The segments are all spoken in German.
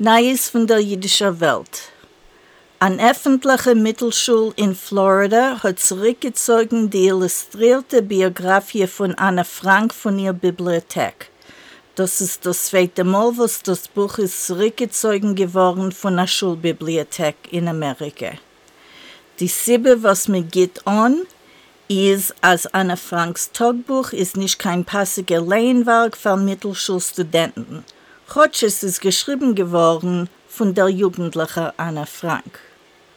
Neues von der jüdischen Welt. An öffentliche Mittelschule in Florida hat zurückgezogen die illustrierte Biografie von Anne Frank von ihrer Bibliothek. Das ist das zweite Mal, was das Buch ist zurückgezogen geworden von der Schulbibliothek in Amerika. Die Sibbe, was mir geht an, ist, als Anne Franks Tagebuch ist nicht kein passiger Laienwerk für Mittelschulstudenten. Hodges ist geschrieben geworden von der jugendlichen Anna Frank.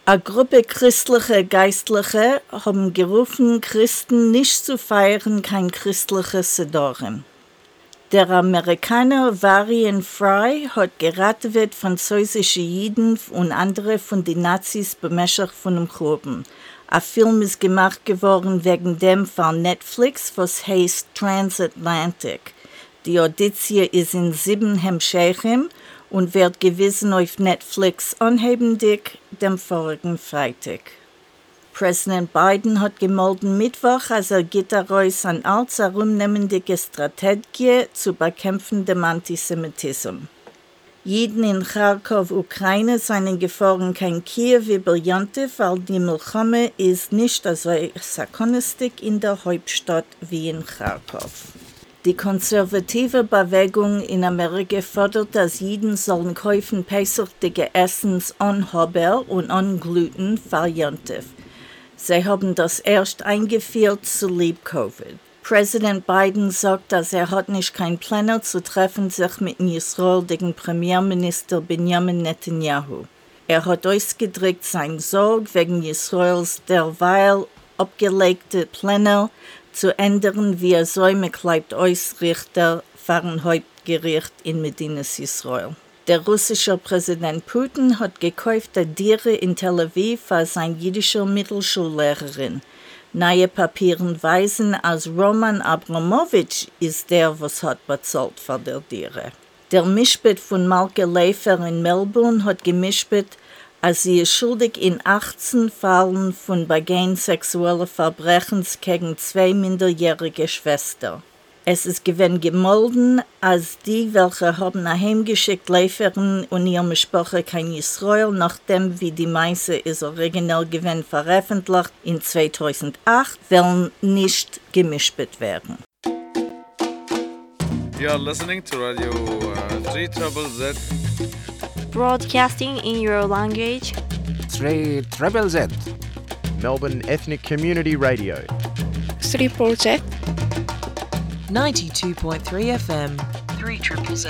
Eine Gruppe christliche Geistliche haben gerufen, Christen nicht zu feiern, kein christliches Sedorim. Der Amerikaner Varian Fry hat geraten wird französische Jiden und andere von den Nazis bemächtigt von dem Gruppen. Ein Film ist gemacht geworden wegen dem von Netflix, was heißt Transatlantic. Die Auditie ist in sieben Hemscheichen und wird gewissen auf Netflix anhebendig dem vorigen Freitag. Präsident Biden hat gemolden Mittwoch, als er Gitterreus an als herumnehmendige Strategie zu bekämpfendem Antisemitismus. Jeden in Kharkov, Ukraine, seinen Gefahren kein Kiew wie Brillante, weil die Milchame ist nicht so sarkonistisch in der Hauptstadt wie in Kharkov. Die konservative Bewegung in Amerika fordert, dass Jeden sollen kaufen pesachtige Essens an Haber und an Gluten Variante. Sie haben das erst eingeführt zu lieb Covid. Präsident Biden sagt, dass er hat nicht kein Pläne zu treffen sich mit Israel gegen Premierminister Benjamin Netanyahu. Er hat ausgedrückt sein Sorg wegen Israels derweil abgelegte Pläne zu ändern, wie er Säume kleibt Ausrichter Fahrenhauptgericht in Medinas Israel. Der russische Präsident Putin hat gekaufte Tiere in Tel Aviv für seine jüdische Mittelschullehrerin. Neue Papieren weisen, als Roman Abramowitsch ist der, was hat bezahlt für die Tiere. Der Mischbet von Malke Leifer in Melbourne hat gemischbet, als sie ist schuldig in 18 Fällen von Begehen sexueller Verbrechens gegen zwei minderjährige Schwestern. Es ist gewinn gemolden, als die, welche haben heimgeschickt Läuferin und ihre Sprache kein Israel, nachdem wie die meiste ist original gewinn veröffentlicht in 2008, wollen nicht gemischt werden. You are listening to Radio uh, 3 Trouble Z. Broadcasting in your language. 3 Treble Z. Melbourne Ethnic Community Radio. 3 Project. 92.3 FM. 3 Triple Z.